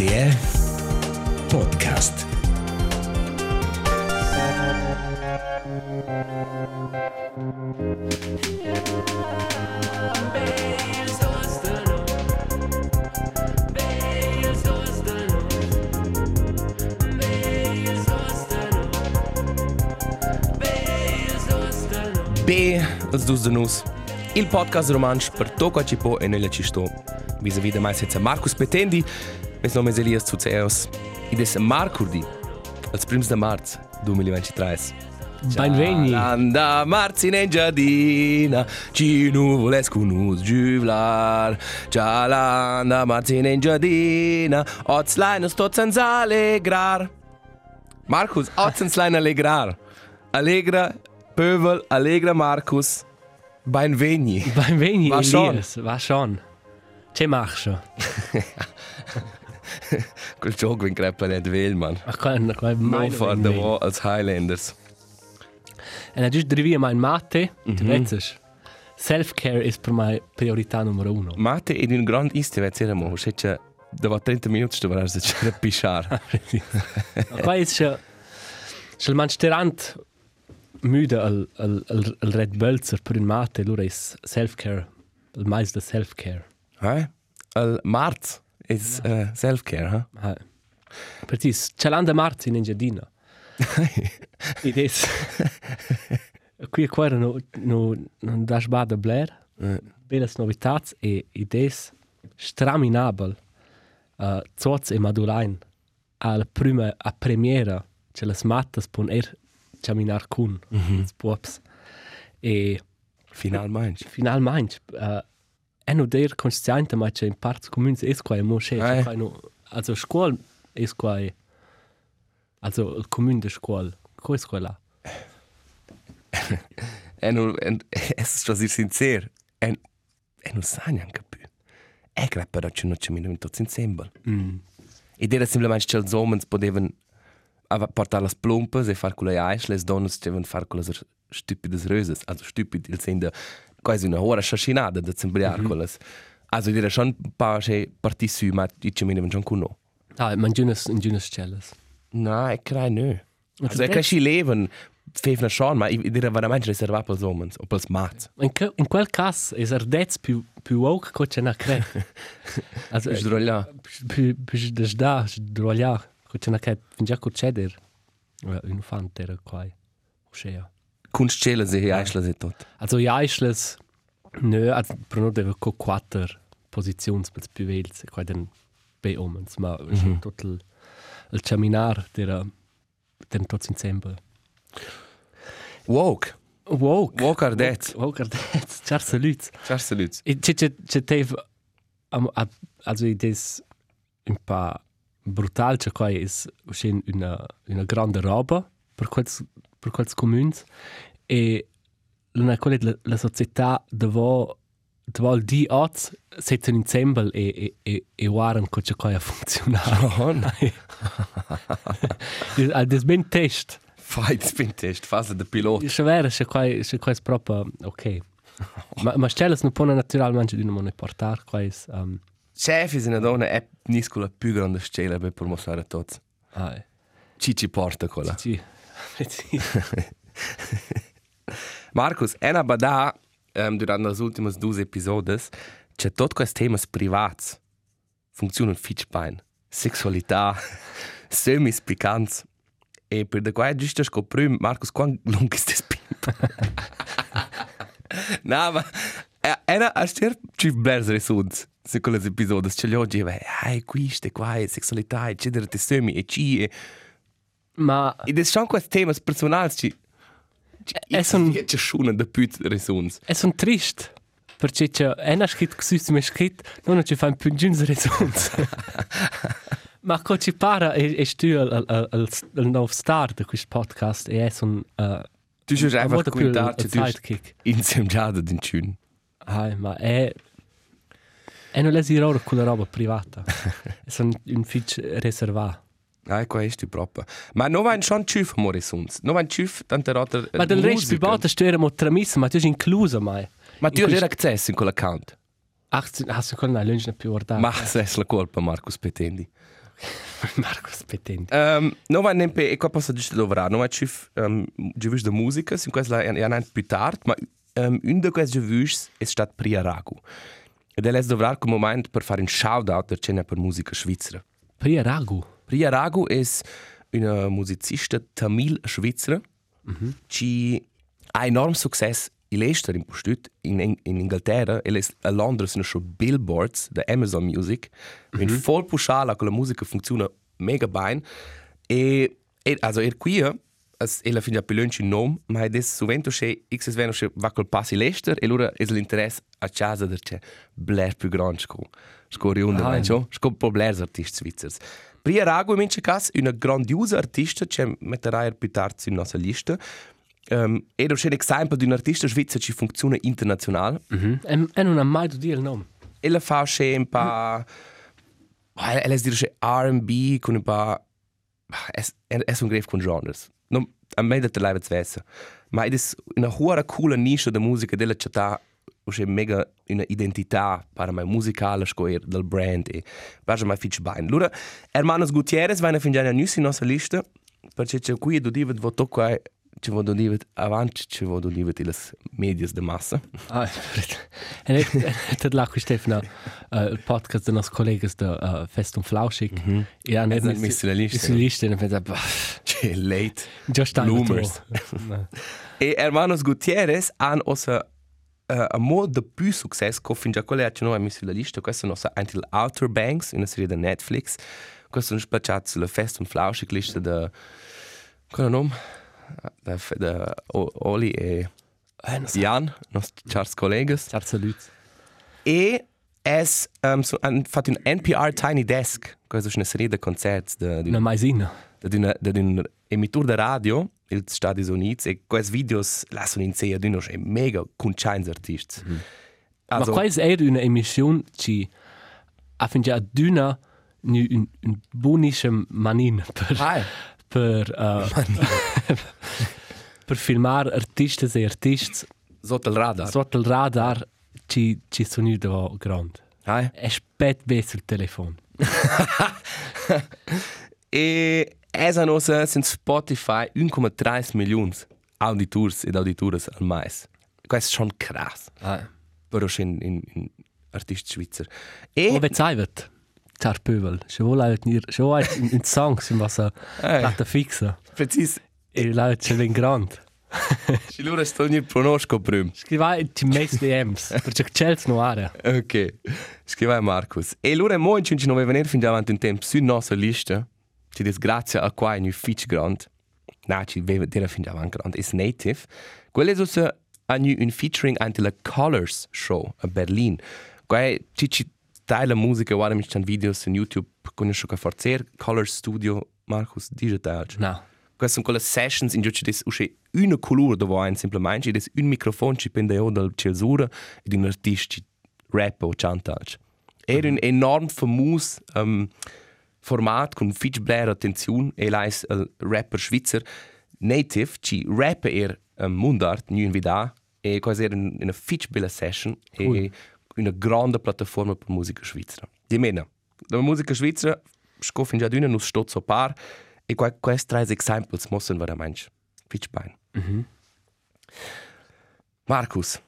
RTR Podcast. B z dus de nus. Il podcast romansch per tocca ci po e nella ci sto. Vi se vide mai senza Marcus Petendi, mes nome è Elias Zuzeos. Id es Marcurdi, als prims de marz 2023. Benveni. Anda marzi in giardina, ci nuvolescu nus giuvlar. Cialanda marzi in giardina, oz leinus tot senza allegrar. Markus, oz ens lein allegrar. Allegra, Pövel, Allegra Markus, benveni. Benveni, Va schon. Elias. Va schon. Ce machst du? Quel gioco in crepa net vel, man. Ach, kein, kein No for the war als Highlanders. Und dann ist drei mein Mathe. Du weißt Self-care ist per me priorità numero uno. Mate ed un grand iste vet sera mo, se c'è da 30 minuti sto varas se c'era. Und qua ist schon... Schon man sterant müde al, al, al, al Red Bölzer per un Mathe, lura ist Self-care. Il mais de Self-care. Hai? Al marz is uh, self-care, ha? Ah. Per ti, c'è l'anda marzo in Engiadina. Ed è... Qui qua era no, no, no dashboard Blair. Belles novitats e idees straminabel. Uh, Zots e Madulain. Alla prima, a premiera, c'è le smattas pon er caminar cun, mm -hmm. pups. E Final meinst. finalmente, uh, è no der consciente, ma c'è in parts comuns es qua e mo c'è, Eh. c'è no, also scuol es qua e, also il comune de scuol, co es qua là? Nu en es sto dir sincer. En e nu sa neanche più. E crepa da c'è no c'è minuto tot insieme. Mm. Ed era semplicemente che els homens podevan ava- portar las plumpas e far quelle ais, les donnes devono far quelle stupides röses. Also stupid, il sind quasi una ora sciascinada da sembriar mm -hmm. quelles. Also era schon un paar che parti su, ma i ci menevan schon cuno. Ah, man giunas, in giunas celles. No, e crai no. Also tu e crai si leven, fevna schon, ma i era veramente reservat pels homens, o pels mats. In, que, in quel cas es ardets più, più woke co c'è na cre. also, Ich drolla. più, più des da, droglia, co c'è na cre, fin già co c'eder. Un fan era qua. Oscea. Kunstschäle se hi eisles e tot. Also ja, ist es nö, also nur deve co quattro posizioni per più vels, qua den bei omens, ma mm -hmm. tot il, il caminar der den tot insieme. Woke. Woke. Woke are dead. Woke ardets. Ciao salut. Ciao salut. E c'è c'è c'è tev am a- also it is un pa brutal c'è qua is uscin una una grande roba per quels per quels comuns e la quella la, la società devo devo di oz setzen insieme e e e e waren co c'è qua a funzionare. Oh, Al des ben test. Fight bin test, fase de pilot. C'è vero, c'è qua c'è qua è proprio ok. Ma ma stelles non può naturalmente di non portare qua um, Chef is una donna è niscola più grande scela per a tutti. ah, Ci ci porta quella. Sì. Sì. Markus, ena bada um, durante les ultimes due episodes c'è tot quest temas privats. Funzionen fitch bein. Sexualità, semis picants. E per de quai giusto scoprim, Markus, quan lung ist das pimp? Na, ma ena a stier ci blers resuns. Se quelle episodes c'è gli oggi, ai, quiste, qua, sexualità, eccetera, te semi, e ci, e... Ma Ed es schon quest temas personals ci... è son C'è schon da püt resuns. è son trist. Perché c'è una scritto che si mi scritto non ci fa un più giunge resons. Ma co ci para e e stu al al al al nuovo start di questo podcast e è son uh, Du hast einfach kommentiert, ein du hast Sidekick. insieme già da den Tschün. Ah, ma è e non lesi loro con la roba privata. è son un fitch reservato. Nein, qua ist die proprio. Ma non vai schon Tschüf, Morrisons. Non vai Tschüf, tante Rotter. Ma del resto più volte stören mo tramis, ma tu sei incluso mai. Ma tu hai accesso in quell'account. Ach, hast du können lunch nicht beurteilen. Ma se è la colpa, Marcus Petendi. Marcus Petente. Um, non va nempe, e qua posso giusto lavorare, non va ci um, già visto musica, sin questa è un più tardi, ma um, un di questi già visto è stato Priya Ragu. Ed è lavorare come momento per fare un shout-out per cena per musica svizzera. Priya Ragu. Priya Ragu è una musicista tamil svizzera, mm -hmm. che ha enorm successo in Esther in Postut, in, in, in Inghilterra, e a Londra sono schon Billboards da Amazon Music, -hmm. in voll pushala con la musica funziona mega bene. E, e also er qui, as ella finja pelunci nom, ma è sovento che x veno che va col passi l'Ester e allora è l'interesse a casa der c'è blair più grande sco. Sco riunda, ah, no? Sco po blair artisti svizzers. Pria Rago in cas una grandiosa artista che metterà er più tardi in nostra lista. Um, ed è un esempio di un artista svizzero che funziona internazionale. Mm -hmm. E non ha mai detto il nome. Ella fa un po'... Mm. Ella dice R&B con un po'... È un greve con genres. Non, a me da live zvesa. Ma è una huara coola niscia di musica della città c'è mega una identità per me musicale scoer del brand e per me fitch bene. Allora, Hermanos Gutierrez va a finire a nussi in nostra lista perché c'è qui e dove voto qua ci voglio dire avanti ci voglio dire le medie di massa. Ah, e te la qui Stefano il podcast dei nostri colleghi da Fest und Flauschig e hanno messo la lista. Sulla lista e pensa c'è late. Già sta Bloomers. e Hermanos Gutierrez hanno also uh, a modo di più successo che fin già quelle che noi abbiamo sulla lista il nostro Until Outer Banks una serie di Netflix questo è un spacciato sulla Fest und Flauschig lista da qual è il nome? da, da Oli e eh, Jan, nostri cari colleghi. Ciao saluti. E es um, so, han fatto un NPR Tiny Desk, questa è una serie di concerti. Di, una maisina. Di un, un emittore di radio, il Stati Uniti, e questi video lasciano in sé di uno mega concianti artisti. Mm. Also, Ma questa è una emissione che ha finito ad una un, un, un buonissima manina per, ah, per, uh, per filmar artistas e artists sotto il radar. Sotto il radar ci, ci sono da grande. Ah, eh? E spet bene il telefono. e esa nosa sind Spotify 1,3 milioni auditors ed auditores al mais. Questo è schon krass. Ah. Però in, in, in artisti svizzer. E... Ove zaivet? Ciao Pöbel, še vuole venir, še vuole in, in song sim was a data fixa. Precis. E la c'è ben grand. Ci lura sto ogni pronosco prim. Scrivai ti mes DMs, perché c'è no area. Ok. Scrivai Marcus. E lura mo in cinci nove venir fin davanti un tempo su nostra lista. Ci dis grazie a qua in fitch grand. Na, ci veva dira fin davanti grand. Is native. Quelle so se a un featuring anti la Colors show a Berlin. Quai ci ci tale musica, guarda mi stanno video su YouTube, conosco che forzer, Color Studio, Marcus Digital. No. Queste sono quelle sessions in cui c'è una colore dove hai semplicemente, c'è un microfono che pende dalla censura e un artista che rappa o canta. Era un enorm famoso um, format con fitch blair attenzione e lei è il rapper svizzero native che rappa er um, mundart, non invita, e quasi era una fitch bella session cool. e una grande piattaforma per musica svizzera. Di meno, la musica svizzera scoffin già d'una nus stot so par e qua questi tre esempi mossen veramente fitch bene. Mm -hmm. Marcus,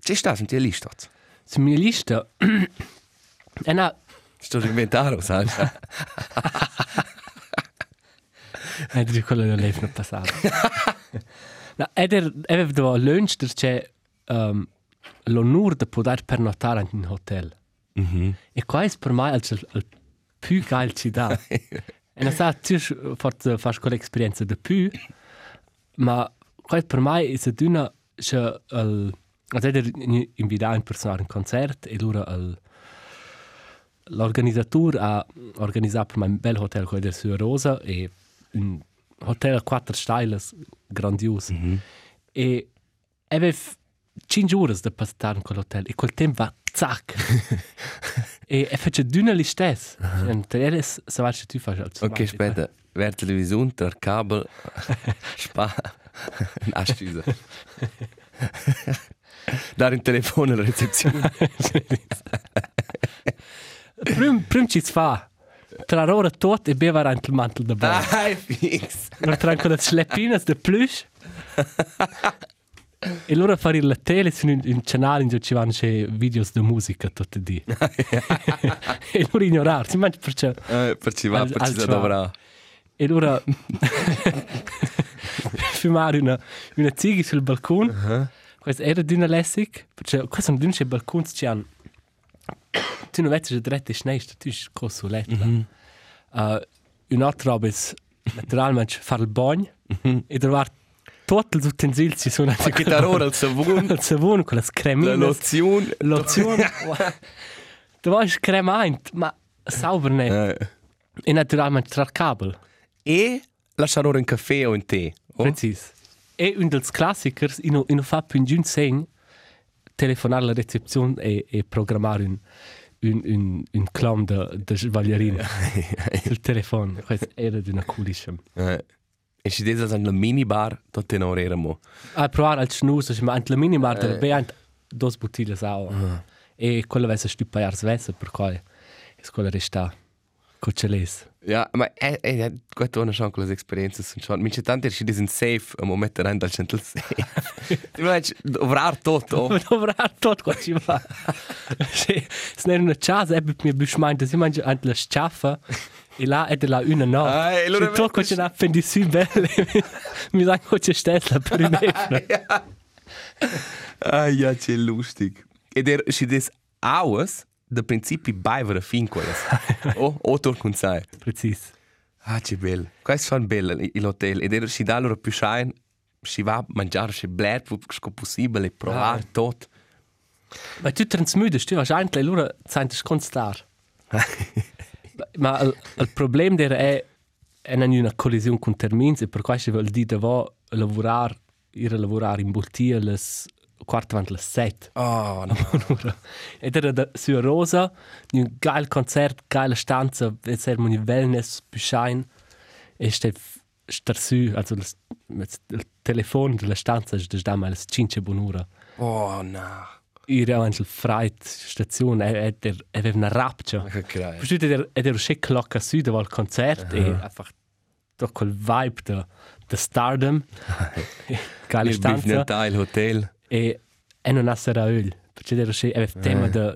c'è stato in tua lista? Su mia lista? è una... Sto inventando, sai? È di quello che l'hai passato. no, ed è, è venuto lunch, c'è... Um, l'onore di poter pernotare in un hotel. Mm -hmm. E questo per me è il, il più geil ci dà. e non sa, tu forse fai quella esperienza di più, ma questo per me è una che il Also er invitato in persona a un concerto e allora l'organizzatore ha organizzato per me un bel hotel quello del Rosa e un hotel a quattro stelle grandioso. Mm -hmm. E aveva 5 ore da passare in quell'hotel e quel tempo va zac. e e fece d'una listess. E te se vai tu fai. Ok, aspetta. Ver televisione, tra cable, spa, nascisa. Dare un telefono alla recezione. Prim, prim ci fa. tra ora tot e beva rant il mantel da bar. Ai, fix. Ma tra con le schleppinas de plus. e loro fare la tele su un, un canale in cui ci vanno c'è videos di musica tutti i e loro ignorare, si mangia perché... Eh, per ci va, Al- per al ci da dovrà. E loro fumare una, una zighi sul balcone. Questo era di una lessic, perché questo sono di un balcone ci hanno... Tu non vedi che dirette schneister, tu sei coso letto. Mm -hmm. uh, un'altra roba è naturalmente fare il bagno e trovare tutti gli utensili ci sono che da ora il savun, il savone con le la cremine, lozione. lozione. Tu vuoi cremare, ma sauber nicht. Eh. E naturalmente tra il cabel. E lasciare ora un caffè o un tè. Oh? Precis. E un dels klassikers, ino, ino fa più in giun segn, telefonare alla recepzione e, e programmare un, un, un, un clown de, de sbagliarina sul telefono. Questo era di una coolissima. Eh. E ci dice che la minibar, tutto in ora eramo. A provare al snus, ma anche la minimar della be ant dos bottiglie sau. E quella vesse stupa jars vesse per cui è quella resta coceles. Ja, ma è, è, è questo è una chance con le esperienze sono schon. Mi c'è tanti che dicono safe, a mo mettere in dal centro safe. Ti vuoi dovrar tutto. Dovrar tot qua ci va. Se se n'era una casa, ebbe mi beschmeint, si mangia anche la sciaffa. E là è della una no. Ah, e allora Se tocco vedi- c'è una appendicite belle. Mi sa che c'è stessa per un effetto. Ah, ja, c'è lustig. Ed er, ci dice aus, da principi baiver a fin quelles. Oh, o torcun sai. Precis. Ah, c'è bello. Questo fa bello l'hotel. Ed er, ci dà loro più shine, ci va a mangiare, ci bler, più possibile, provare Ah. tutto. Ma tu transmudes, tu wahrscheinlich loro sentes constar. Ma il, il problema der è è non una collisione con termini e per questo vuol dire che va lavorare, ir a lavorare in Boltia le quarto avanti le sette. Oh, no. Ed era da, su Rosa, un geil Konzert, geile Stanze, eine Zeremonie Wellness, Beschein. E ste star su, also das, il Telefon della stanza ist da mal 5 bonura. Oh, no. Ir ja anche Freit Station, e der e aveva una rapcia. Crai. Versteht der e der schick clocka su da al Konzert e einfach doch quel vibe da da Stardom. geile stanza. il hotel. E e non sera öl. Perché der schick aveva tema da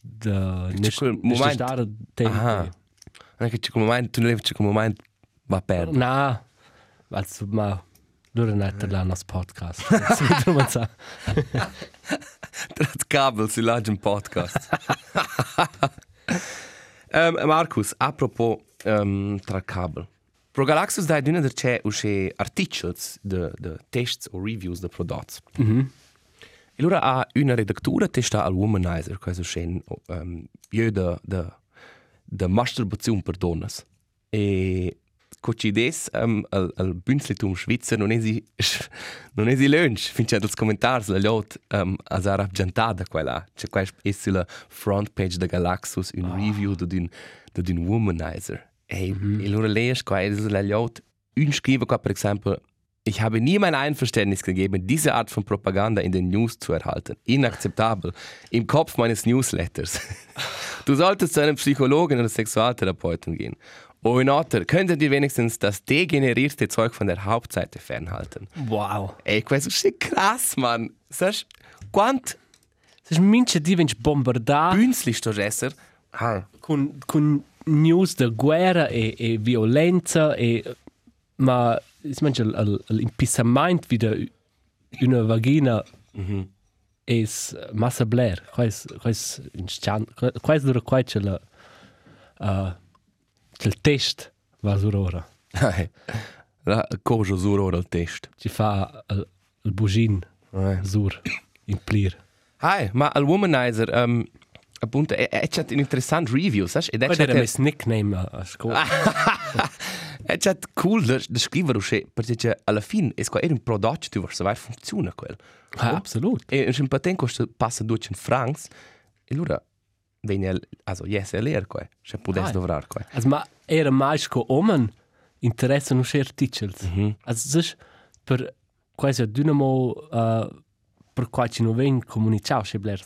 da C'è quel moment- stare Ah. Non è che c'è come moment, tu non levi c'è come moment, va a perdere. Na, also ma lura net la nos podcast. So man sa. Trat kabel si lagen podcast. um, Markus, apropos um, tra kabel. Pro Galaxus dai d'una der c'è usce articles de, de tests o reviews de prodotti. Mhm. E allora ha una redaktura testa al Womanizer, questo scen um, io de, de, de masturbazione per donnes. E Cocides um, al, al Bünzlitum Schweizer non esi non esi lunch fin c'è dels commentars la lot um, a Sara Gentata quella c'è qua è sulla front page da Galaxus un review da d'un da d'un womanizer e mm -hmm. allora lees qua è lot un scrive qua per esempio Ich habe nie mein Einverständnis gegeben, diese Art von Propaganda in den News zu erhalten. Inakzeptabel. Im Kopf meines Newsletters. Du solltest zu einem Psychologen oder Sexualtherapeuten gehen. Oh, in Otter, könntet ihr wenigstens das degenerierte Zeug von der Hauptseite fernhalten? Wow. Ey, questo è krass, Mann. Saš, quant Es ist minche di vens bombardar bünzli sto esser? Ah, con con news de guerra e e violenza e ma es manche l'impissamento wieder una vagina es massa blair. Quais quais in chan quais dura quais la uh, il test va sur ora. La cosa sur ora il test. Ci fa il, il bugin Eh. sur in plir. Hai, ma al Womanizer, um, appunto, è, è c'è un interessant review, sai? Ed è c'è era mes nickname a, a scuola? è c'è cool da, da scrivere, perché alla fine, è un prodotto, tu vuoi sapere, funziona quel. Ah, absolut. E un patent costa passa 200 francs, e allora, viene, also, yes, è leer qua, c'è potesse Ah. dovrar qua. Also ma era mais co omen interessa no share titels. Mm -hmm. Also per quasi dynamo uh, per quai ci non ven comunicau che bler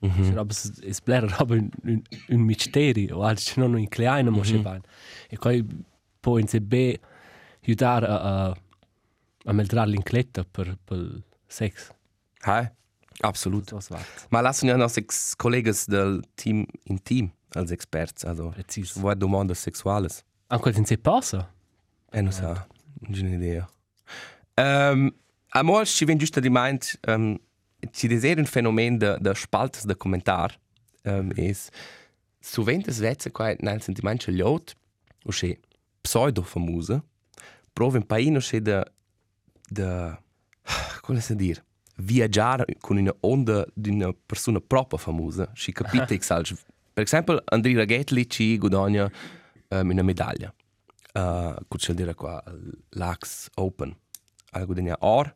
so de Mm-hmm. Roba è sblera roba un, un, un misteri o c'è non un kleino mo mm-hmm. ban. E poi può in se be aiutare a a, a meldrare l'incletta per per sex. Hai, absolut. So. Ma lassen ja noch sechs Kollegen del Team in Team als Experts, also Precis. wo domandas sexuales. Anche se passa. Eh, non sa, non c'è un'idea. Um, a mo ci ven giusto di mind, um, ci desera un fenomen de, de spaltes de commentar, um, es soventes vezze qua nel sentiment c'è liot, o c'è pseudo famose, prova un paino c'è de, de, come si dire, viaggiare con una onda di una persona proprio famosa, ci capite exalge. Per esempio, Andrea Raghetli ci guadagna um, una medaglia. Uh, cosa dire qua? L'Ax Open. Ha guadagnato or,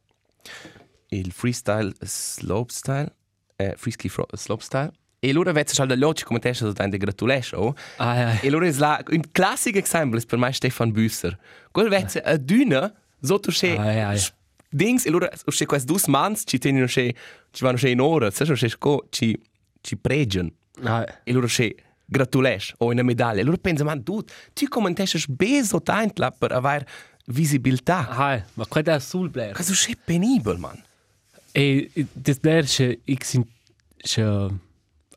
il freestyle slopestyle, eh, freeski fro- slopestyle. E allora vedi che da ci come te sei stato gratulesci, oh? Ah, ja. E allora è la, un classico esempio per me Stefan Büsser. Quello vedi a Düne, sotto c'è Ah, ja, ja. Dings, e allora c'è questi due mans, ci tengono c'è, ci vanno c'è in ora, sai, c'è sco, ci, ci pregiano. Ah, E allora c'è gratulesci o una medaglia. E allora pensa, ma tu, tu commentasci beso tanto per avere visibilità. ah, ma qua da sul blair. Questo è penibile, man. E das blair che ich sind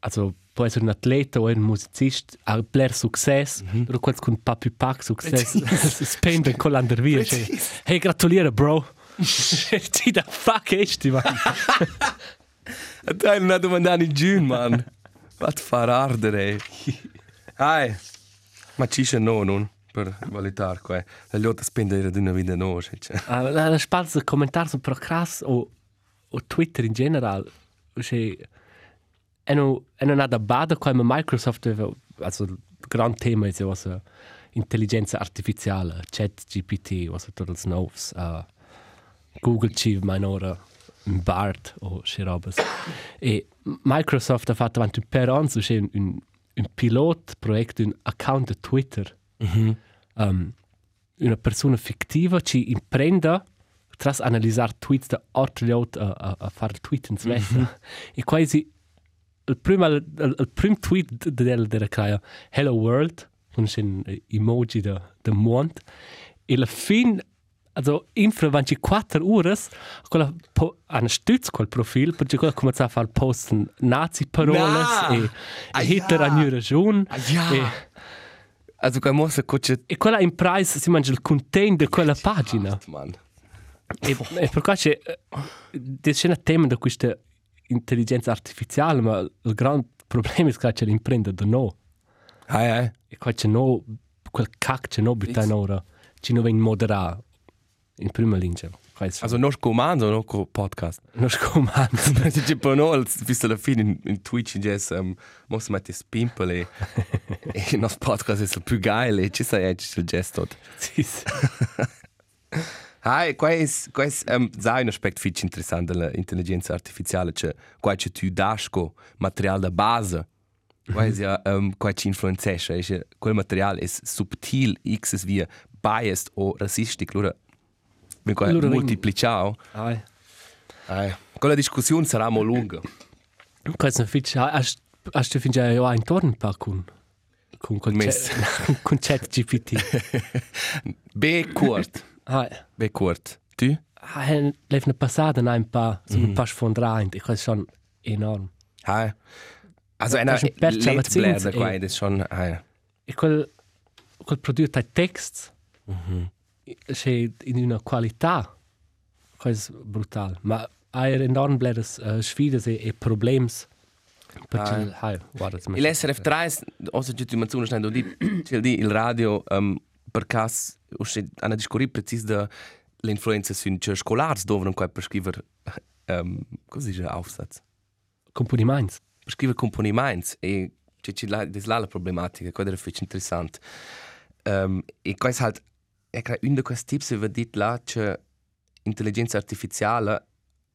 also può essere un atleta o un musicista a blair success, mm-hmm. però quando con papi pack success spende con l'andervia. Precis. Hey, gratuliere, bro. Ti da fuck ist die, man. Dai, non ha domandato in giù, man. Fat far ardere. Hai. Ma ci c'è no, non? Per valutare qua. La lotta spendere di una vita no, cioè. Ah, la, la spazio de commentar su Procras o, o Twitter in general. Che è no è non da bada come Microsoft aveva- also il gran tema è was intelligenza artificiale, chat GPT, was tutti els novs, uh, Google ci minora un BART o che robas. E Microsoft ha fatto avanti per anni so c'è un, un, un pilot project un account de Twitter. um, una persona fictiva ci imprenda tras analizzare tweets da altri lot a, a, a fare tweet in svessa e quasi il primo il, il primo tweet del della crea hello world con un emoji da da mond e la fin also infra 24 ores quella po, an stütz quel profil perché quella comincia a fare post nazi paroles Na! e, Ah, e Hitler ja! ha nu ragione Ah, ja! e, Also, qua mossa coce... e quella in price si mangia il content di quella pagina Man. E, e per questo c'è un tema di questa intelligenza artificiale, ma il grande problema è che c'è l'impresa di no. Hai, hai. E qua c'è no, quel cac c'è no butta in ora, ci non viene moderare in prima linea. Also, noch comando, noch co podcast. non scomando. Perché tipo no, al- bis alla fine in, in Twitch in jazz, um, mossa metti spimpole e il nostro podcast è il più geile e ci sai e ci il jazz tot. Sì, Hai, qua è, um, sai un aspetto fitch interessante dell'intelligenza artificiale, cioè qua c'è tu dasco materiale da base. Qua è ja, um, ci influenzesce, c'è- quel materiale è subtil, x es via biased o rassistic, allora ben qua Allora, multiplicato. Ai. Hai, quella discussione sarà mo lunga. Questo è fitch. Hast hast du fingià io intorno un po' con con con Mess. chat, con chat GPT. B kurt. Ah, B kurt. Tu? ah, lef una passata ein paar so ein paar sfondraint. Ich weiß schon enorm. Hai. Also Ja, einer das ist ein Perce alla Letbläder Zins, qua, eh. das ist schon, hai. E quel, quel prodotto ha text c'è in una qualità quasi brutale. Ma ha enorm bleres uh, sfide e, e problemi. Perché, Ah. hai, guarda, Il SRF3, ossa giù ti manzuno, sto di, c'è di il radio, um, per cas, usce, hanno discorri precis da l'influenza su cioè scolars dove non qua per scrivere, um, cosa dice Aufsatz? Componiments. Per scrivere componiments e c'è c'è la, das la problematica, quello era fetch interessant. Um, e questo halt, è che un di questi tips è dit là, c'è intelligenza artificiale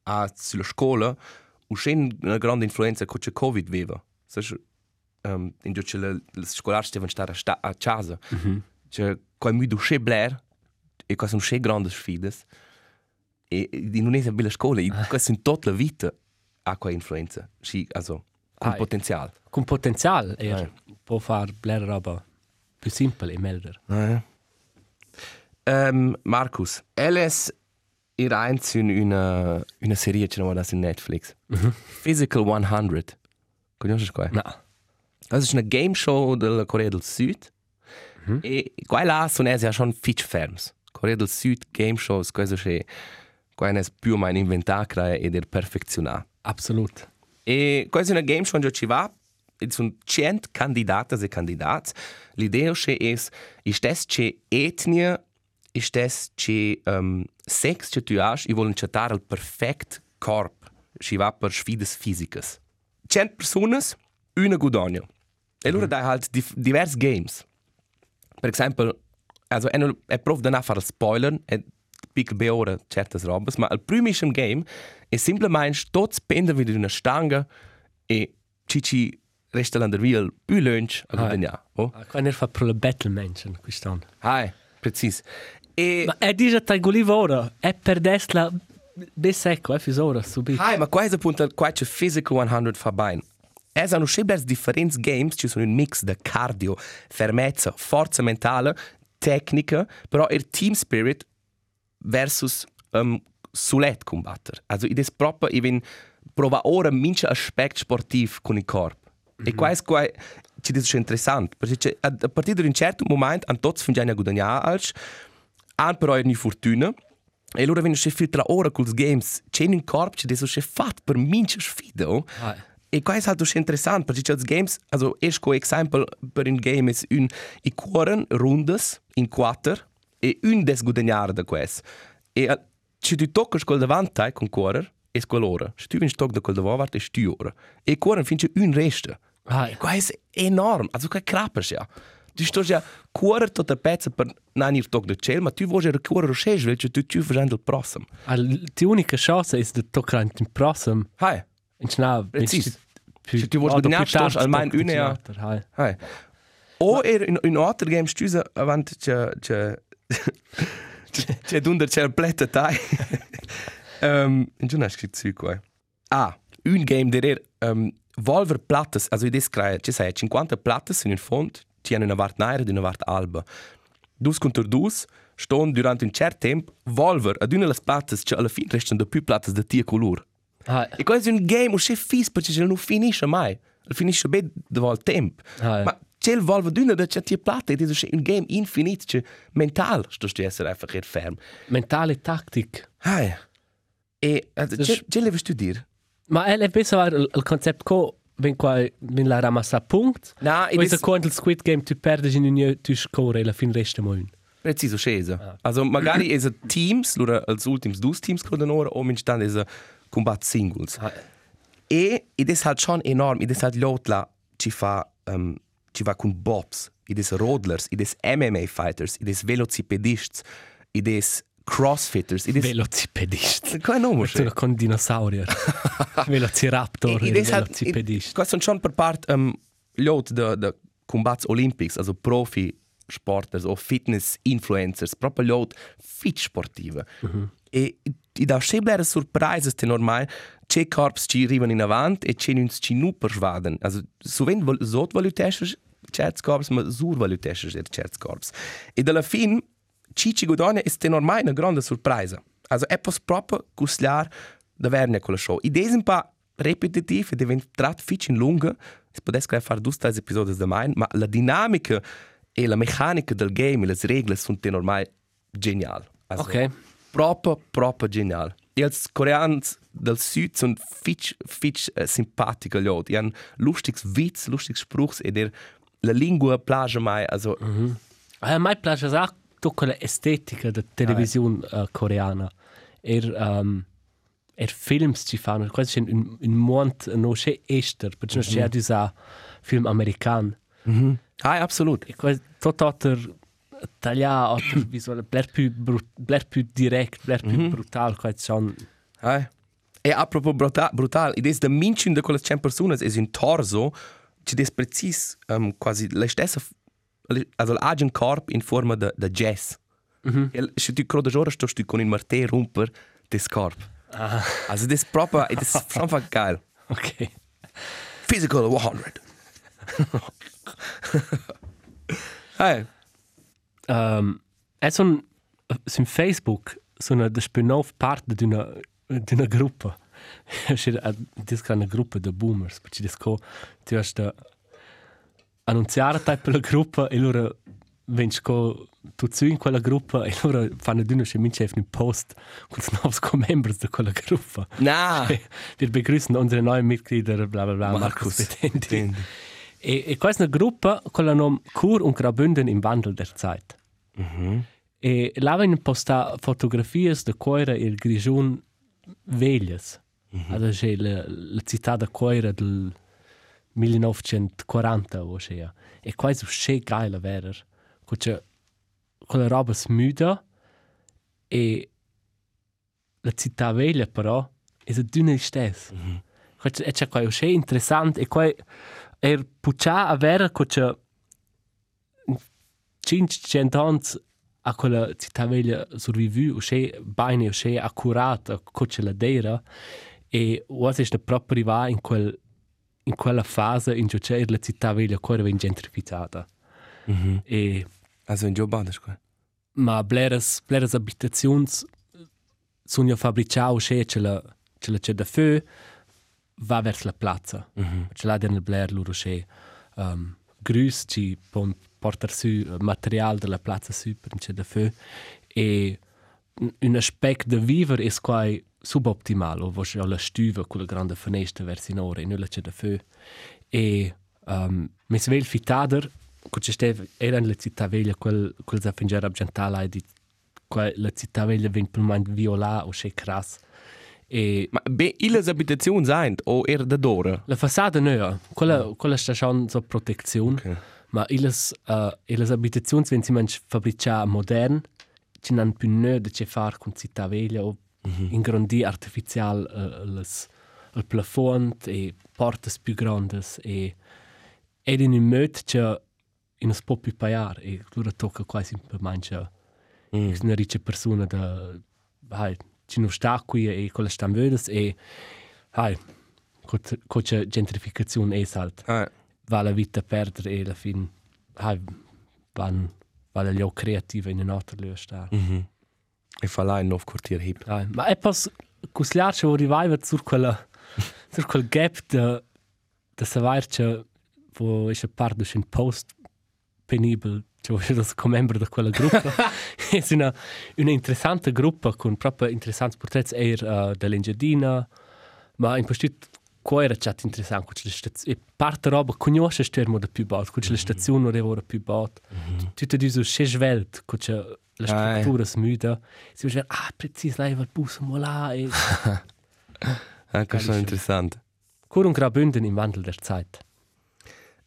ha sulla scuola uscì una grande influenza con c'è Covid viva. Sai, um, in giù c'è le, le scolari devono stare a, sta, a casa. C'è qua mi uscì Blair e qua sono uscì grandi sfide. E, e non una bella scuola, e questa in tutta la vita ha qua influenza. Sì, also, con potenzial. Con potenzial er Ai. può far bler roba più simple e melder. Eh. Um, Markus, LS ir eins in una, una serie che non su Netflix. Physical 100. Conosci qua? No. Das ist eine Game Show della Corea del Sud. E qua là sono ja schon fitch ferms. Corea del Sud Game Shows, questo c'è qua è più meno inventata e der perfezionata. Absolut. E questa è una game show cui ci va, e sono 100 candidate e candidati. L'idea è che stes c'è etnia, e stes c'è um, sex che tu hai, e vogliono cercare il perfetto corpo, ci va per sfide fisiche. 100 persone, una guadagna. E allora dai halt diverse games. Per esempio, also non- è prof da fare spoiler, è piccolo beore certe robes, ma il primo game è semplicemente tutti spendono wieder una stanga e cici restano via il più lunch a Ah. guadagnare. Oh? Qua ne fa pro la battle menschen quest'anno. Hai, precis. E... Ma è dice tai golivora, è per desla besecco, è fisora subito. Hai, ma qua è appunto qua c'è Physical 100 fa bene. Es hanno sempre differenti games, ci sono un mix di cardio, fermezza, forza mentale, tecnica, però il team spirit versus um, sulet combattere. Also, id es proprio even prova ora mince aspect sportiv con il corpo. E qua è qua ci dice interessante, perché a, a partire da un certo momento hanno tutti finito a guadagnare als, hanno però una fortuna, e allora vengono se filtra ora con i games, c'è un corpo che adesso è fatto per mince sfide. oh. Ah. E qua è stato interessante, perché c'è games, also esco esempio per un game è un i cuoren rundes in quattro e un des guadagnare da questo. E eh, se tu tocchi quel davanti con cuorer, è quell'ora. Se tu vinci tocchi da quel davanti, è stu ora. E cuoren finge un resto. Ah, E qua è enorme, also qua crapper ja. Du sto ja cuorer tutta pezza per non ir toc da ciel, ma tu vuoi il cuorer roschesh, weil tu tu facendo il prossimo. die unica chance ist de toccare in prossimo. Hai. Schnau. Precis. Vuoi guadagnare, sto almeno una ja. Hai. Hai. O er in in altro game stuza avant che che che dunder c'è il pletta tai. Ehm, in giorno scritto su qua. Ah, un game der er um, Volver plattes, also i descrai, ci sai, 50 plattes in un fond, ci hanno una vart naira e una vart alba. Dus contro dus, ston durante un certo tempo, Volver ad una las plattes, che alla fine restano più plattes da tia color. Hai. E questo è un game, uscì fis, perché non finisce mai. Finisce bene dopo il tempo. Ah, Ma c'è il volvo d'una da c'è plata, ed è un game infinito, c'è mental, sto sti essere einfach hier ferm. Mentale Taktik. Hai. E Das c'è c'è le tu dir? Ma è besser il, il concept co ben qua ben la ramassa punkt. Na, ed Questo quando il Squid Game tu perdi in un tu score la fin resta mo un. preciso scesa. Also magari è teams, lura als ultims dus teams con ora o minst dann è combat singles. E ed è halt schon enorm, ed è halt l'otla ci fa um, ci va con bobs, ed è rodlers, ed è MMA fighters, ed è velocipedists, ed è crossfitters, ed è Velocipedist. Come nome? Sono con dinosaurier. Velociraptor. E- e ed es halt- Velocipedist. Questo sono schon per part um, lot de, de combats Olympics, also Profi sporters o fitness influencers, proprio lot fit sportive. E i da sempre surprises te normal, c'è corps ci arrivano in avanti e c'è uns ci nu persvaden. Also sovent vol sotvalutesces certs corps, ma survalutesces er certs corps. E alla fin ci ci godone è normal una grande surpresa. Also è pos proprio cusliar da verne con la show. I desen pa repetitiv e diventa trat fitch in lunga. Es potesse gleich fare dus tres episodi da mein, ma la dinamica e la meccanica del game e le regole sono te normal genial. Also, Ok. Proprio, proprio genial. E als Koreans del Süd sono fitch, fitch uh, simpatico gli odi. Hanno lustigs Witz, lustigs Spruchs e der la lingua plage mai, also A mai piace anche tutta l'estetica della televisione uh, coreana. Er, um, er films ci fanno, questo è un, un mondo non c'è ester, perché non c'è un film americano. Hai, absolut. E questo tutto altro tagliato, altro visuale, bler più, brut, bler più direct, bler più brutal, questo sono... Hai. E apropos brutal, brutal, ed es da mincin de quelle 100 personas es un torso, ci des precis um, quasi la stessa f- le- also l'agen corp in forma de, de jazz. Mm -hmm. E se tu crodas ora sto stu con un martè romper des corp. Ah, Also des proprio, ed es einfach geil. ok. Physical 100. hey. Um, è son su Facebook sono da spin-off parte di una di una gruppa. C'è dis gruppa di boomers, perché dis co ti hast da annunziare tai per la gruppa e loro vens co tu zu in quella gruppa e loro fanno d'una che mince un post con i nuovi co-members di quella gruppa. Na. Wir begrüßen unsere neuen Mitglieder, bla bla bla, Markus, Betendi. E, e questa è una gruppa con il nome Kur und Graubünden im Wandel der Zeit. Mhm. E là vengono posta fotografie di Coira e il Grigion Veglias. Mm -hmm. Allora c'è la, la città di Coira del 1940 o c'è. E quasi c'è geile vera. C'è quella roba smuda e la città veglia però è una stessa. Mm -hmm. E c'è qua c'è interessante e qua è puccia a vera c'è 500 anni a quella città veglia survivu, c'è bene, c'è accurata, c'è la dera, e ora è proprio arrivata in, quel, in quella fase in cui c'è la città veglia ancora ben gentrificata. Mhm. E, Also in Giobada, scusa. ma bleres, bleres abitazioni sono fabbricate, c'è c'è la c'è la c'è da feu, va verso la piazza. Mhm. C'è là nel Blair loro c'è um, grus ci pon portar su eh, material della piazza su per c'è da feu e un- aspetto de vivere è quasi suboptimal, o c'è la stuva con la grande finestra verso in ora e nulla c'è da feu. E um, mi svegli fitader, che c'è steve, era in la città veglia quel, quel zaffingere abgentale di quel, la città veglia viene per man viola o c'è crass. E Ma be, illes abitazioni sind, o er da dora? La façade nua, quella, quella sta schon so protezione, Ok. Ma illes, uh, illes abitazioni wenn si manch fabrica modern, ci nan più nua de che far con città veglia o ingrandi artificial uh, les, il plafond e portas più grandes e ed in un mod che in un po' più paiar e dura tocca quasi per mancha Mm. una riccia persona da hai ci non sta qui e con le stamvedes e hai con c'è gentrificazione e salt Ah, va la vita a perdere e alla fin hai van va la leo creativa in un'altra leo sta mhm. E fa là in nov quartier hip. hai ma è pas cusliarci o rivive sur quella sur quel gap de de savarci wo ich a part un post penibel cioè io sono come membro di quella gruppa è una, una interessante gruppa con proprio interessanti portretti er uh, dell'Engiadina ma in questo qua era chat interessante con le stazioni e parte roba conosce stermo da più bot con le stazioni non ora più bot tutto di so c'è svelt con la Ah, eh. struttura smuda si dice ah preciso lei va il bus mo là e Ah, questo è Geil. interessante. Kur und Graubünden im Wandel der Zeit.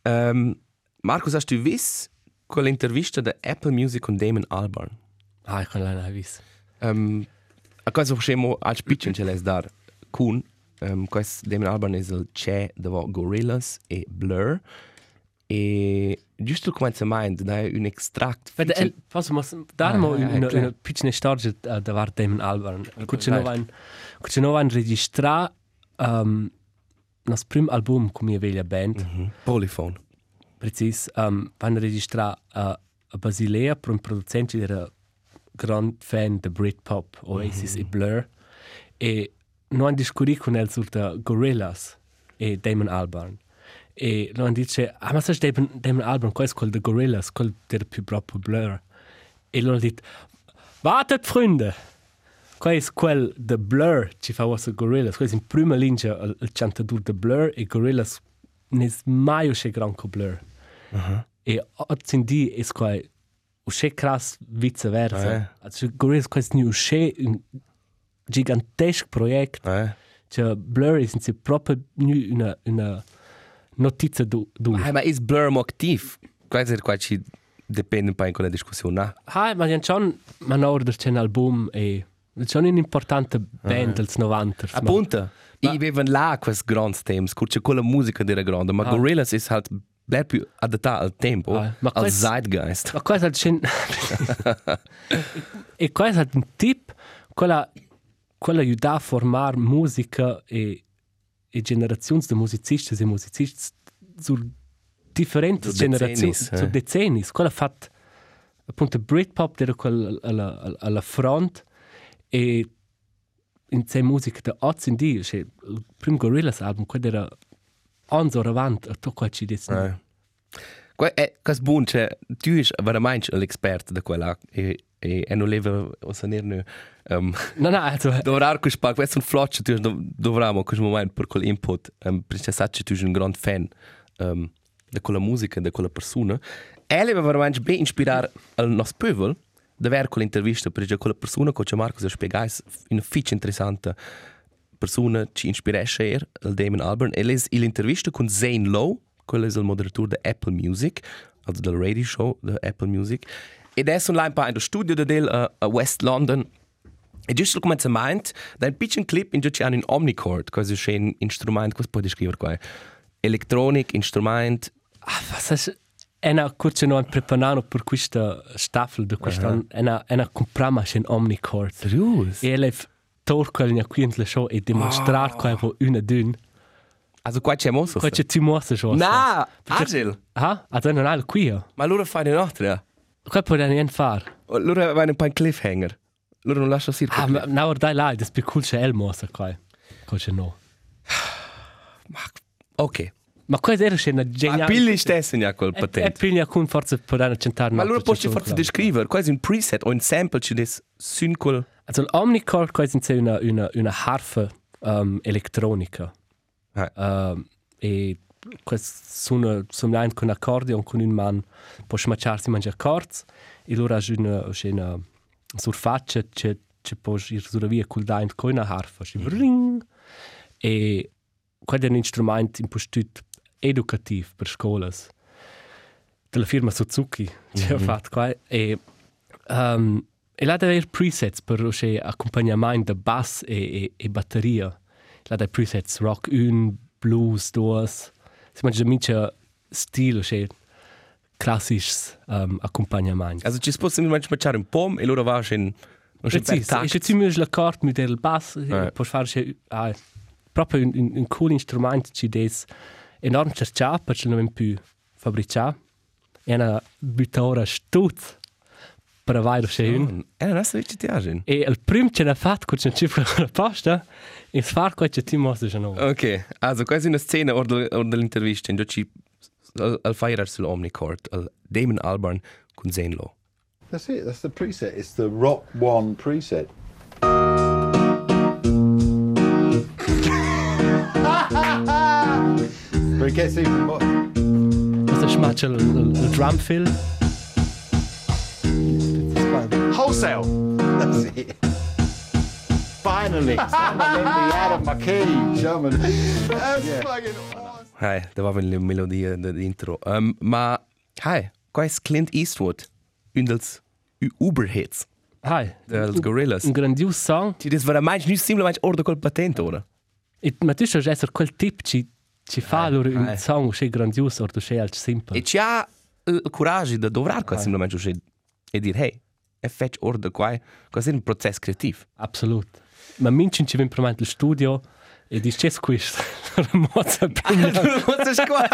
Um, Markus, hast du visto quell'intervista da Apple Music con Damon Albarn? Ah, ich kann leider nicht wissen. Um, a cosa facciamo al spiccio ce l'hai dar con um, questo Damon Albarn è il c'è da Gorillaz e Blur e giusto come si meint da un extract Vede, el, posso mas dar Ah, mo ah, ah, una, clar. una piccola storia uh, da var Damon Albarn. Vai. novan, kuče novan registra um, nas prim album com minha velha band, mm Mhm. Polyphone precis, um, van registra uh, a Basilea per un producente che era grand fan de Britpop, Oasis e Blur e non han discurit con el sur de Gorillaz e Damon Albarn. E lo han dice, ah ma sai Damon, Damon Albarn, qual è quel de Gorillaz, quel der più proprio Blur. E lo han dit, wartet Freunde, qual è quel de Blur ci fa was Gorillaz, qual è in prima linea il, il cantadur de Blur e Gorillaz nes mai usce gran co Blur. E oggi è qua usce cras viceversa. Ah, eh. Also Gorillaz qual è usce gigantesco progetto eh? Cioè, Blur è proprio una, una notizia du. du. ah, ma è Blur mo attiv questo è qua ci dipende un po' in quella discussione no? Ah, ma c'è un manor c'è un album e c'è un'importante band dels 90. ma- appunto Ma- i avevan là questi grandi temi c'è quella musica della grande ma Ah. Gorillaz è halt bleibt più adattata al tempo Ah, ma al questo- zeitgeist Ma questo c'è. e questo è un tip, quella, quella aiuta a formare musica e, e generazioni di musicisti e musicisti su differenti generazioni, eh. su decenni. Quella ha fatto appunto Britpop era alla, alla, front e in sei musica da Oz in di, cioè il primo Gorillaz album, quello era anni avanti a tutto quello ci dice. Eh. Qua è cas buon, cioè, tu sei veramente l'espert di quella e e e non leva o sanerne um, No, no, also, dovrar quel spag, questo un flotch, tu dovramo in questo momento per quel input, um, perché sai che tu sei un grande fan um, di quella musica, di quella persona. E leva veramente ben ispirare al nostro popolo di avere quell'intervista, perché quella persona che ci Marco spiegare è una fiche interessante persona ci ispiresce er, il Damon Albarn, e les l'intervista con Zane Lowe, quello è il moderatore di Apple Music, also del radio show di Apple Music, ed è un line in studio di del uh, a West London, e giusto come si meint, da un piccolo clip in cui c'è un omnichord, questo è un strumento, cosa puoi descrivere qua? Electronic, instrument, ah, was ist Ena kurze no preparano per questa staffel de questa ena ena comprama in Omnicord. serius? E elef tor quel nia qui in le show e demonstrar quel vo una dün. Also qua c'è mosso? Quel c'è ti mossa show. Na, agil! Ha? A dann al qui. Ma loro fanno un'altra. Quel può nien far. Loro vanno un po' in cliffhanger. Loro non lasciano sir. Ah, ma na or dai lai, das cool c'è el mossa quel. Quel c'è no. Ok. Ma quel era c'è una Ma geniale. pilli stesso ja col E patent. piglia con forza per una centar. Ma allora posso forse descrivere, quasi un preset o un sample ci des sun col Also l'Omnicord quel è una una una harfa um, elettronica. Ah. Um, e questo suona suona con accordion con un man può smacciarsi mangia accords e allora c'è una c'è una surfaccia c'è c'è può ir sulla via col daint con una harfa c'è ring e quello è un strumento impostato educativo per scuole della firma Suzuki ci ha fatto qua e um, e là deve avere presets per c'è accompagnamento da bass e, e, e batteria. Là deve presets rock 1 blues 2 si mangia mica stile c'è classisch um, accompagnamento Also ci si può semplicemente smacciare un pom e loro va in per Precis, e se tu mi l'accordo mit il bass, Eh. puoi fare ah, proprio un, un, un cool strumento ci des enorm cercià perché non è più fabbricà e una buttore stut per avere c'è un Eh, non so ci piace. e il primo ce l'ha fatto con c'è cifra la posta e far qua c'è ti mostra già no Ok, also quasi una scena or del- or dell'intervista in cui ci al, al fire sull'Omnicord, al Damon Albarn con Zane Lowe. That's it. That's the preset. It's the Rock One preset. but it gets even more. smaccia il, il, il drum Wholesale. That's it. Finally, someone let me out of my cage. Someone. That's fucking awesome. Hai, da war eine Melodie dentro. Um, ma, hai, qua è Clint Eastwood, un dels Uber-Hits, hai dels Gorillas. un grandios song Ti des veramente nicht simplemente ordo col patent, ora? e ma tu sai essere quel tip ci ci fa allora un eh. song c'è grandios o c'è al simple E ci ha il coraggio di dovrar qua simplemente uscire e dire, hey, è fetch ordo qua, questo è un processo creativo. Absolut. Ma mincin ci vem promant il studio e dis c'è questo. Mozza pigna. Was ist qua?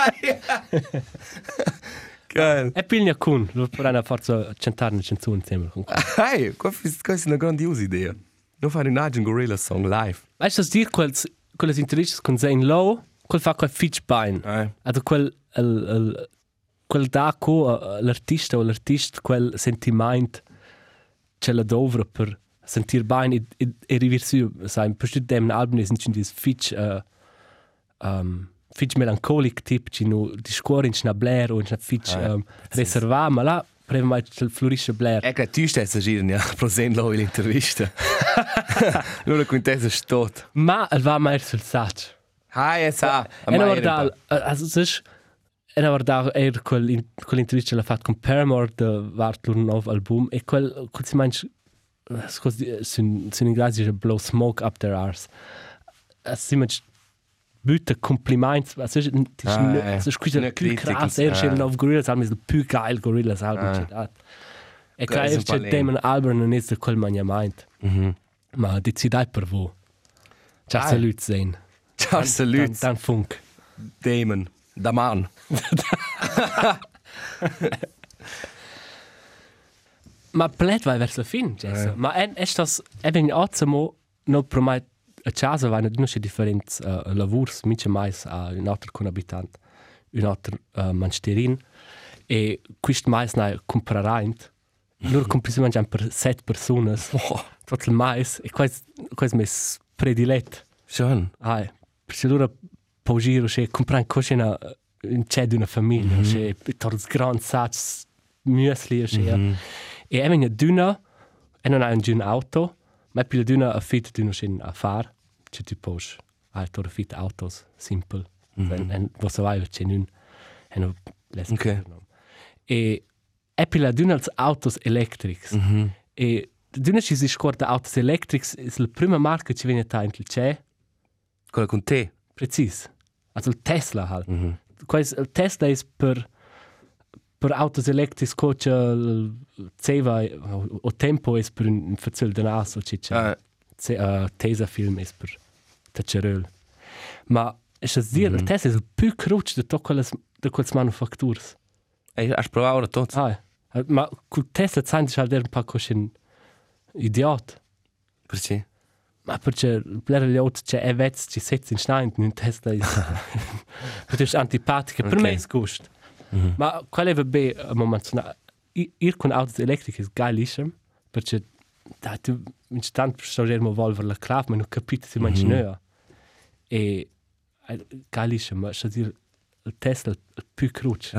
Geil. E pigna kun, lo porana forza cantare una canzone insieme con qua. Hey, questa è una grandiosa idea. Non fare un agent Gorilla song live. Weißt du, dir quels quelles interviste con Zane Lowe, quel fa quel Fitch Pine. Eh. Also quel el, el, quel da co eh, l'artista o l'artist quel sentiment ce la dovra per sentir bene e, e, e riversi, sai, per studio dem album sind schon dis Fitch uh, um, Fitch melancholic tip, ci no di scuore in na Blair o in na Fitch Ah, um, reserva, ma là prima mai il florisce Blair. Ecco, tu stai a girare, ja, presente l'intervista. Allora, con te sei tot. Ma el va mai sul sac. Hai, e sa. E na verdad, also es e na verdad er quel in- quell'intervista l'ha fatto con Paramore de vart lur nuovo album e quel quel si manch sun sun inglesi je blow smoke up their arse. Es si manch büte compliments, es ist Ah, eh. es ist quasi Eine più Kritik, krass, er schön auf Gorillaz Album ist più geil Gorillaz Album Ah. dat. E Questo è kai un po' c'è lame. Damon Albarn non è quel man ja meint. Mhm. Ma decidai per vo. Ciao Dai. salut sein. Ciao, salut. Dan, dan funk. Damon. Da man. Ma plet vai vers la fin, Jess. Eh. Ma en estas even otsamo no pro mai a casa vai na dinasce differents uh, lavurs mice mais a un altro conabitant, un altro uh, mansterin e quist mais na compraraint. Lur comprisi mangiam per set personas. Oh, Tot il mais e quais quais mes predilet. schön. Ai, perché lura po giro che compran coscena in c'è di una famiglia, mm -hmm. che torz grand sats muesli che mm -hmm. e è una duna e non ha un dun auto, ma più duna a fit di un a far, che tu pos a tor fit autos simple. Mm -hmm. En was so vai c'è nun e no les. Ok. E è più la duna als autos electrics. Mm -hmm. E duna si scorda autos electrics, è la prima marca che viene ta in c'è. Quella con te. Precis. Also Tesla halt. Mhm. Quais, Tesla ist per per autos electrics coach il Ceva o, o tempo ist per un fazel de naso ciccia. Ah, Ce, uh, Tesa film ist per tacerel. Ma es es dir, il Tesla ist il più cruc de to quelles de quelles manufactures. Ey, hast provato ora tot? Ah, ma col Tesla zant halt der ein paar coscin idiot. Perché? Ma perché plera gli altri c'è è vezz ci sezzi in schneid in testa is perché è antipatica per me è gust ma quale va be a moment na ir con autos elettriche è geilissimo perché da tu in stand storare mo volver la clav ma non capite se mangi e eh, geilissimo ma dir il Tesla il più cruce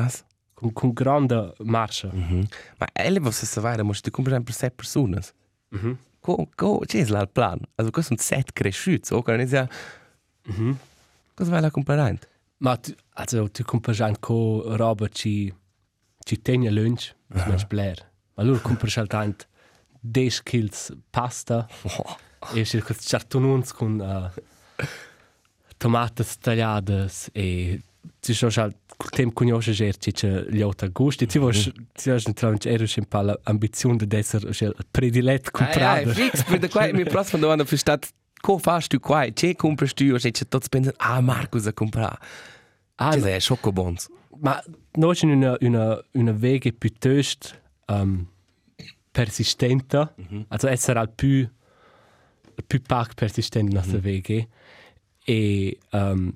con con grande marcia Mhm. Ma elle was es savare, musst du comprare per sette persone. Mhm. Co, co, c'è là il plan. Also, questo sono sette cresciuti, o che ja. Mhm. Cosa vai a comprare? Ma tu, also, tu compras anche roba ci ci tegna lunch, was man bler. Ma loro compras halt ant 10 kills pasta e c'è questi chartonuns con uh, tomates tagliadas e halt col tempo conosce ger ci c'è gli auto gusti ti vuoi ti vuoi entrare in ero un po' l'ambizione di essere il prediletto Comprare. comprato fix, per da qua mi prossima domanda per stat. Co fas tu qua? C'è compras tu? O c'è tutti pensano, ah, Marcus a comprare. ah, C'è è schocobons. Ma noi c'è una, una, una vega piuttosto um, persistente, mm -hmm. also essere al più, il più pac persistente nostra mm -hmm. vega. E, um,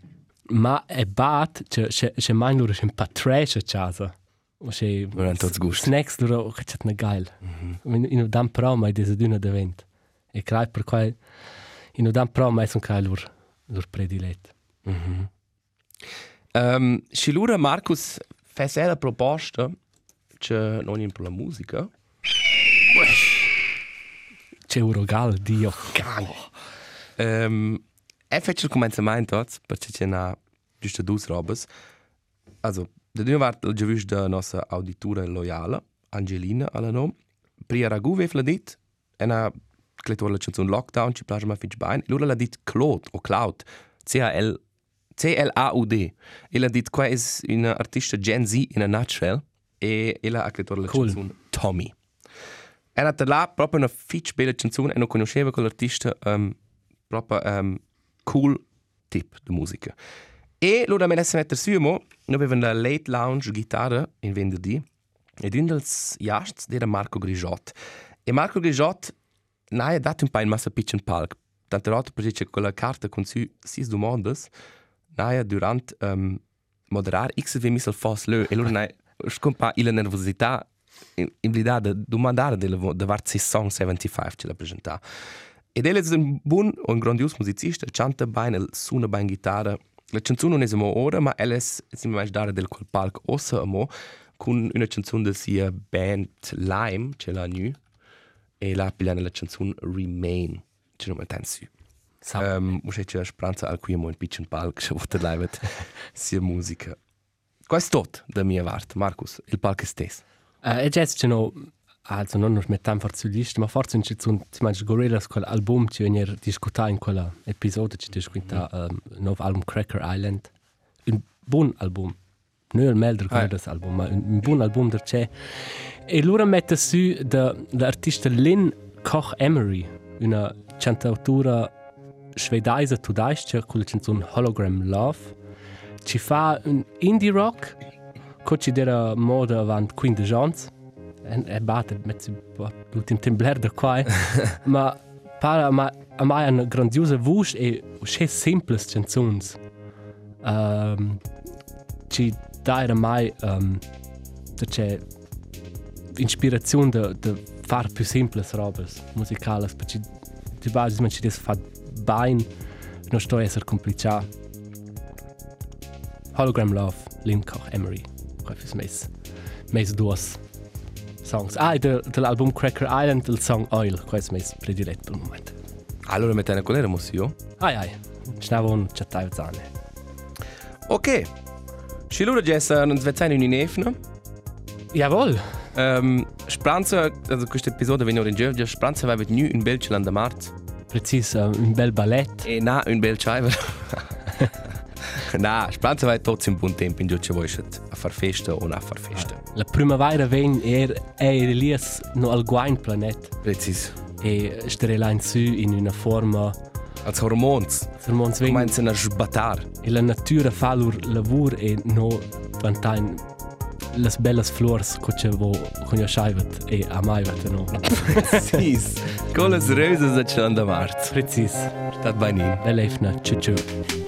ma è bat, c'è, c'è, c'è mai loro c'è un po' trash a casa. O c'è Non tutti gusti. snacks loro, che c'è una geil. -hmm. In, in un pro mai desa d'una davent. E credo per quai, in un pro mai sono credo loro, loro predilet. Um, și lura Marcus fece la proposta che non in la musica. C'è un rogal, Dio, gang. Um, e fece il commencement tots, perché c'è una giusto due robes. Also, da due part il giuvis da nostra auditura loyale, Angelina, alla nom. Pria Ragu la dit, e na cletor la canzone Lockdown, ci piace ma fitch bain. Lura la dit Claude, o Cloud, C-A-L, C-L-A-U-D. E la dit qua es una artista Gen Z in a nutshell, e ella ha cletor la Cool. canzone Tommy. Era là proprio una fitch bella canzone e non conosceva quell'artista um, proprio um, cool tip di musica. E allora me la si mette su, mo, noi avevamo la late lounge chitarra in venerdì ed un dels jasts era Marco Grigiot. E Marco Grigiot non ha dato un po' in massa pitch in palc. Tante volte perché c'è quella carta con su sei domande, non ha durante um, moderare x vi misal fos le e non ha scompa la nervosità in, in di domandare di varsi song 75 ce la presentare. Ed è un buon o un grandios musicista, canta bene, suona bene chitarra. La canzone non è samo ora, ma è si mi dare del quel palco ossa amo con una canzone di sia band Lime, ce l'ha nu, e la pigliare la canzone Remain, ce non metà su. Sa- Um, c'è c'è speranza al cui mo un piccolo palco, che vuole live sia musica. Questo è tutto da mia parte, Marcus, il palco stesso. Uh, e già c'è no, also non nos mettiamo forse su lista, ma forse c'è un, ti mangi Gorillaz, quell'album che viene discutato in quell'episodio, c'è discutato um, il nuovo album Cracker Island. Un buon album. Non il meglio Ah. Gorillaz album, ma un, un buon album da c'è. E loro mette su da- l'artista Lynn Koch Emery, una cantautora svedese tudaisce con la canzone Hologram Love. Ci fa un indie rock, co ci dera moda avant 15 ans. E, e batte mezzo l'ultim tembler da qua, eh. ma para ma a mai una grandiosa voce e sche simples canzons. Um, ci dai mai um, da c'è inspirazione da, da far più simples robes musicales, perché di base man ci des fa bain, non sto a essere complicato. Hologram Love, Limkoch, Emery, qualche mes, mes duos songs. Ah, dell'album Cracker Island, il song Oil, questo mes prediletto al momento. Allora mettene con l'era musio? Ai ai, schnavo un chattai zane. Ok. Ci lura Jessa non svezzai in un'inefna? Jawohl. Um, Spranza, also questo episodio venne in Georgia, Spranza aveva nu un bel cilan da marz. Precis, un bel ballet. E na, un bel ciaiver. Na, Spranza aveva tutto un buon tempo in Georgia, vuoi a far festa o a far festa. La primavera ven er er lies no al guain planet Precis. e strela in su in una forma Als Hormons. sermons ven Comenza a sbatar. e la natura fa lur lavur e no vantain las bellas flores coche vo con io schaivet e a mai vet no. Precis. Con le rose da cilan da marz. Precis. Stat beinin. Belefna, ciao ciao.